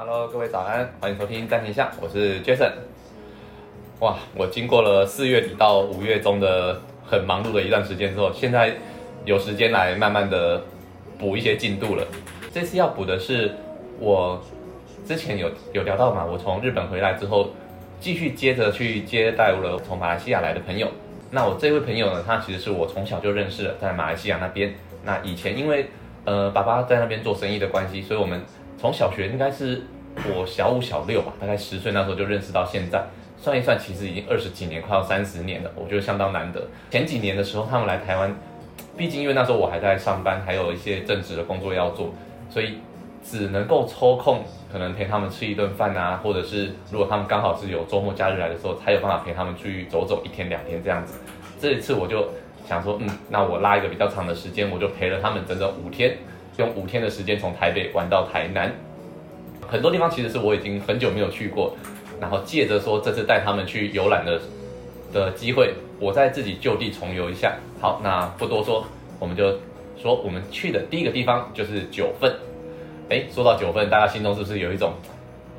Hello，各位早安，欢迎收听暂停下，我是 Jason。哇，我经过了四月底到五月中的很忙碌的一段时间之后，现在有时间来慢慢的补一些进度了。这次要补的是我之前有有聊到嘛，我从日本回来之后，继续接着去接待了从马来西亚来的朋友。那我这位朋友呢，他其实是我从小就认识的，在马来西亚那边。那以前因为呃爸爸在那边做生意的关系，所以我们从小学应该是我小五小六吧，大概十岁那时候就认识到现在，算一算其实已经二十几年，快要三十年了，我觉得相当难得。前几年的时候他们来台湾，毕竟因为那时候我还在上班，还有一些正职的工作要做，所以只能够抽空可能陪他们吃一顿饭啊，或者是如果他们刚好是有周末假日来的时候，才有办法陪他们出去走走一天两天这样子。这一次我就想说，嗯，那我拉一个比较长的时间，我就陪了他们整整五天，用五天的时间从台北玩到台南。很多地方其实是我已经很久没有去过，然后借着说这次带他们去游览的的机会，我再自己就地重游一下。好，那不多说，我们就说我们去的第一个地方就是九份。哎，说到九份，大家心中是不是有一种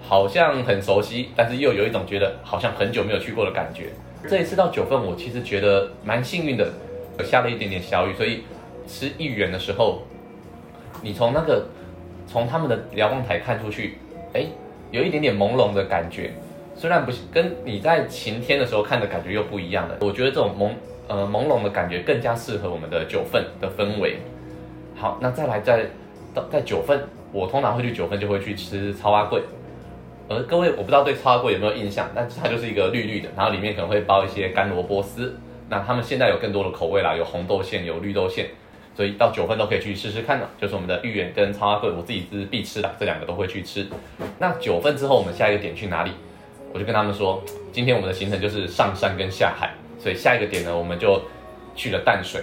好像很熟悉，但是又有一种觉得好像很久没有去过的感觉？这一次到九份，我其实觉得蛮幸运的，下了一点点小雨，所以吃芋圆的时候，你从那个从他们的瞭望台看出去，哎，有一点点朦胧的感觉。虽然不是跟你在晴天的时候看的感觉又不一样了，我觉得这种朦呃朦胧的感觉更加适合我们的九份的氛围。好，那再来在到在九份，我通常会去九份就会去吃超阿贵。而各位，我不知道对超阿贵有没有印象，但它就是一个绿绿的，然后里面可能会包一些干萝卜丝。那他们现在有更多的口味啦，有红豆馅，有绿豆馅，所以到九份都可以去试试看的。就是我们的芋圆跟超阿贵，我自己是必吃的，这两个都会去吃。那九份之后，我们下一个点去哪里？我就跟他们说，今天我们的行程就是上山跟下海，所以下一个点呢，我们就去了淡水。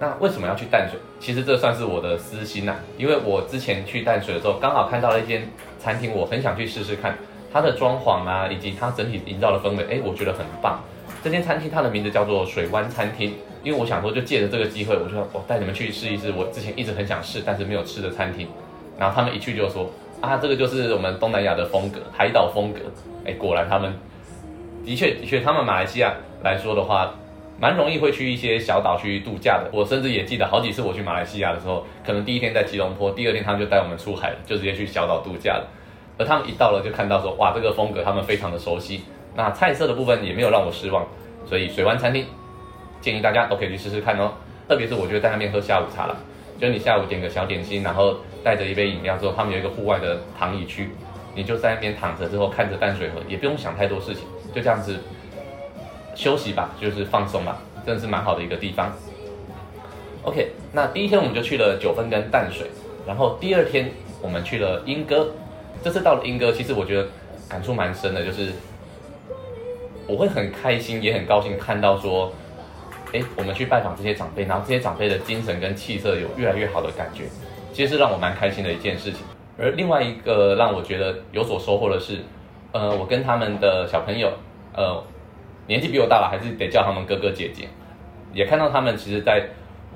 那为什么要去淡水？其实这算是我的私心呐，因为我之前去淡水的时候，刚好看到了一间餐厅，我很想去试试看它的装潢啊，以及它整体营造的氛围，哎，我觉得很棒。这间餐厅它的名字叫做水湾餐厅，因为我想说，就借着这个机会，我就我带你们去试一试我之前一直很想试但是没有吃的餐厅。然后他们一去就说啊，这个就是我们东南亚的风格，海岛风格。哎，果然他们的确的确，他们马来西亚来说的话。蛮容易会去一些小岛去度假的，我甚至也记得好几次我去马来西亚的时候，可能第一天在吉隆坡，第二天他们就带我们出海了，就直接去小岛度假了。而他们一到了就看到说，哇，这个风格他们非常的熟悉。那菜色的部分也没有让我失望，所以水湾餐厅建议大家都可以去试试看哦。特别是我觉得在那边喝下午茶了，就你下午点个小点心，然后带着一杯饮料之后，他们有一个户外的躺椅区，你就在那边躺着之后看着淡水河，也不用想太多事情，就这样子。休息吧，就是放松吧，真的是蛮好的一个地方。OK，那第一天我们就去了九份跟淡水，然后第二天我们去了莺歌。这次到了莺歌，其实我觉得感触蛮深的，就是我会很开心，也很高兴看到说，哎，我们去拜访这些长辈，然后这些长辈的精神跟气色有越来越好的感觉，其实是让我蛮开心的一件事情。而另外一个让我觉得有所收获的是，呃，我跟他们的小朋友，呃。年纪比我大了，还是得叫他们哥哥姐姐。也看到他们其实，在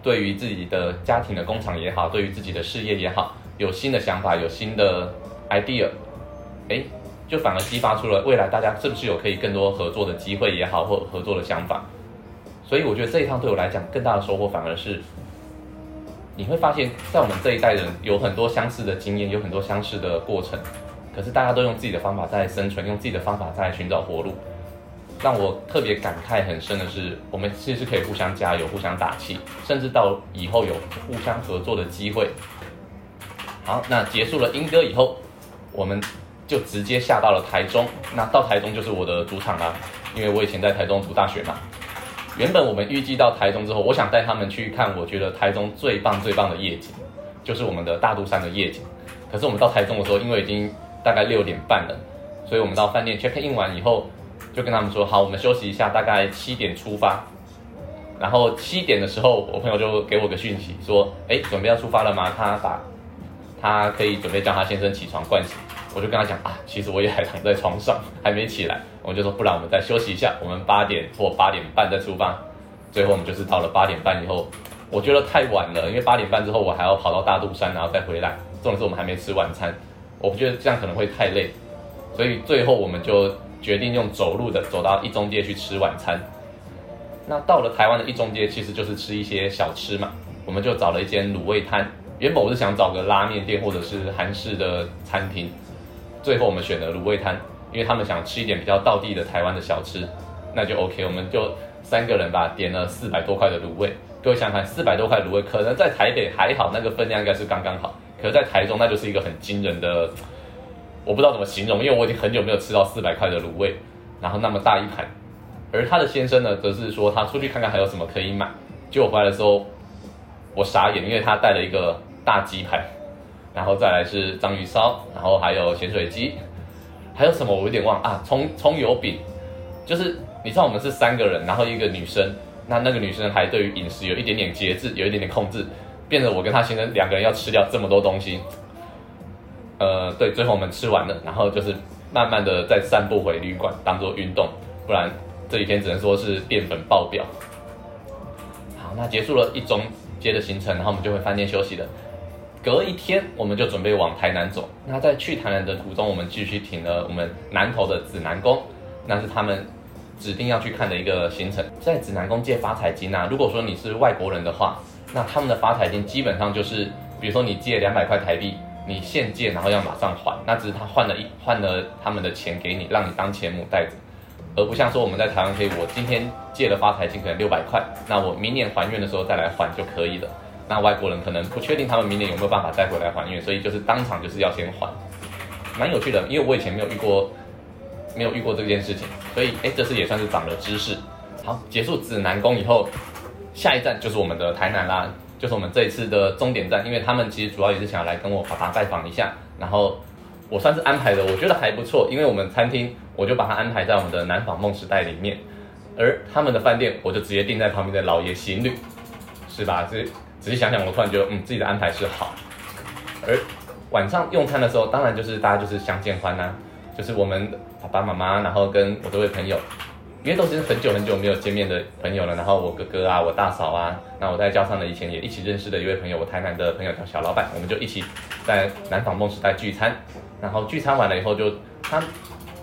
对于自己的家庭的工厂也好，对于自己的事业也好，有新的想法，有新的 idea，哎，就反而激发出了未来大家是不是有可以更多合作的机会也好，或合作的想法。所以我觉得这一趟对我来讲，更大的收获反而是，你会发现在我们这一代人有很多相似的经验，有很多相似的过程，可是大家都用自己的方法在生存，用自己的方法在寻找活路。让我特别感慨很深的是，我们其实是可以互相加油、互相打气，甚至到以后有互相合作的机会。好，那结束了英歌以后，我们就直接下到了台中。那到台中就是我的主场啦，因为我以前在台中读大学嘛。原本我们预计到台中之后，我想带他们去看，我觉得台中最棒最棒的夜景，就是我们的大肚山的夜景。可是我们到台中的时候，因为已经大概六点半了，所以我们到饭店 check in 完以后。就跟他们说好，我们休息一下，大概七点出发。然后七点的时候，我朋友就给我个讯息说：“哎，准备要出发了吗？”他把，他可以准备叫他先生起床灌醒。我就跟他讲啊，其实我也还躺在床上，还没起来。我就说，不然我们再休息一下，我们八点或八点半再出发。最后我们就是到了八点半以后，我觉得太晚了，因为八点半之后我还要跑到大肚山，然后再回来。重点是我们还没吃晚餐。我不觉得这样可能会太累，所以最后我们就决定用走路的走到一中街去吃晚餐。那到了台湾的一中街，其实就是吃一些小吃嘛，我们就找了一间卤味摊。原本我是想找个拉面店或者是韩式的餐厅，最后我们选了卤味摊，因为他们想吃一点比较道地的台湾的小吃，那就 OK，我们就三个人吧，点了四百多块的卤味。各位想想看，四百多块卤味，可能在台北还好，那个分量应该是刚刚好，可是在台中那就是一个很惊人的，我不知道怎么形容，因为我已经很久没有吃到四百块的卤味，然后那么大一盘。而他的先生呢，则是说他出去看看还有什么可以买，结果回来的时候，我傻眼，因为他带了一个。大鸡排，然后再来是章鱼烧，然后还有咸水鸡，还有什么我有点忘啊？葱葱油饼，就是你知道我们是三个人，然后一个女生，那那个女生还对于饮食有一点点节制，有一点点控制，变得我跟她先生两个人要吃掉这么多东西。呃，对，最后我们吃完了，然后就是慢慢的再散步回旅馆当做运动，不然这几天只能说是淀粉爆表。好，那结束了一中街的行程，然后我们就回饭店休息了。隔一天，我们就准备往台南走。那在去台南的途中，我们继续停了我们南投的指南宫，那是他们指定要去看的一个行程。在指南宫借发财金啊，如果说你是外国人的话，那他们的发财金基本上就是，比如说你借两百块台币，你现借然后要马上还，那只是他换了一换了他们的钱给你，让你当钱母带着，而不像说我们在台湾可以，我今天借了发财金可能六百块，那我明年还愿的时候再来还就可以了。那外国人可能不确定他们明年有没有办法再回来还愿，所以就是当场就是要先还，蛮有趣的。因为我以前没有遇过，没有遇过这件事情，所以哎，这次也算是长了知识。好，结束指南宫以后，下一站就是我们的台南啦，就是我们这一次的终点站。因为他们其实主要也是想要来跟我爸爸拜访一下，然后我算是安排的，我觉得还不错。因为我们餐厅我就把它安排在我们的南纺梦时代里面，而他们的饭店我就直接订在旁边的老爷行旅，是吧？这。仔细想想，我突然觉得，嗯，自己的安排是好。而晚上用餐的时候，当然就是大家就是相见欢呐，就是我们爸爸妈妈，然后跟我这位朋友，因为都是很久很久没有见面的朋友了。然后我哥哥啊，我大嫂啊，那我在叫上的以前也一起认识的一位朋友，我台南的朋友叫小老板，我们就一起在南纺梦时代聚餐。然后聚餐完了以后，就他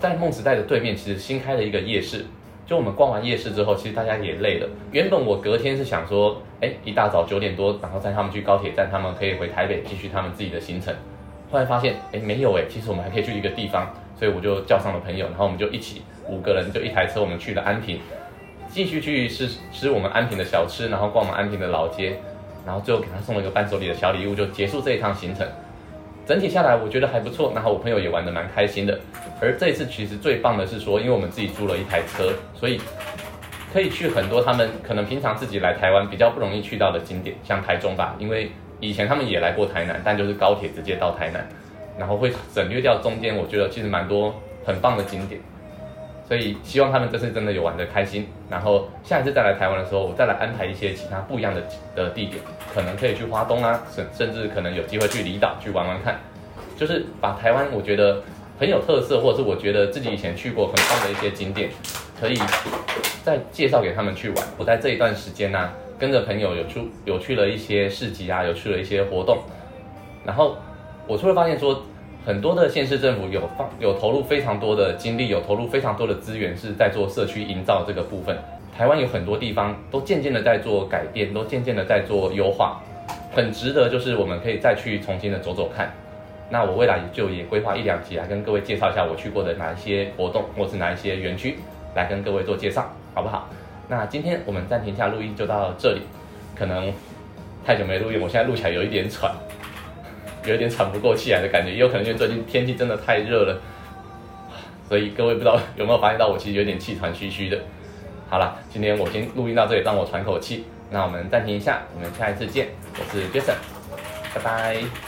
在梦时代的对面，其实新开了一个夜市。就我们逛完夜市之后，其实大家也累了。原本我隔天是想说，哎，一大早九点多，然后载他们去高铁站，他们可以回台北继续他们自己的行程。后来发现，哎，没有哎，其实我们还可以去一个地方，所以我就叫上了朋友，然后我们就一起五个人就一台车，我们去了安平，继续去吃吃我们安平的小吃，然后逛我们安平的老街，然后最后给他送了一个伴手礼的小礼物，就结束这一趟行程。整体下来，我觉得还不错。然后我朋友也玩得蛮开心的。而这一次其实最棒的是说，因为我们自己租了一台车，所以可以去很多他们可能平常自己来台湾比较不容易去到的景点，像台中吧。因为以前他们也来过台南，但就是高铁直接到台南，然后会省略掉中间。我觉得其实蛮多很棒的景点。所以希望他们这次真的有玩的开心，然后下一次再来台湾的时候，我再来安排一些其他不一样的的地点，可能可以去花东啊，甚甚至可能有机会去离岛去玩玩看，就是把台湾我觉得很有特色，或者是我觉得自己以前去过很棒的一些景点，可以再介绍给他们去玩。我在这一段时间呢，跟着朋友有去有去了一些市集啊，有去了一些活动，然后我突然发现说。很多的县市政府有放有投入非常多的精力，有投入非常多的资源，是在做社区营造这个部分。台湾有很多地方都渐渐的在做改变，都渐渐的在做优化，很值得就是我们可以再去重新的走走看。那我未来就也规划一两集来跟各位介绍一下我去过的哪一些活动，或是哪一些园区，来跟各位做介绍，好不好？那今天我们暂停一下录音就到这里，可能太久没录音，我现在录起来有一点喘。有点喘不过气来的感觉，也有可能因为最近天气真的太热了，所以各位不知道有没有发现到我其实有点气喘吁吁的。好了，今天我先录音到这里，让我喘口气。那我们暂停一下，我们下一次见。我是 Jason，拜拜。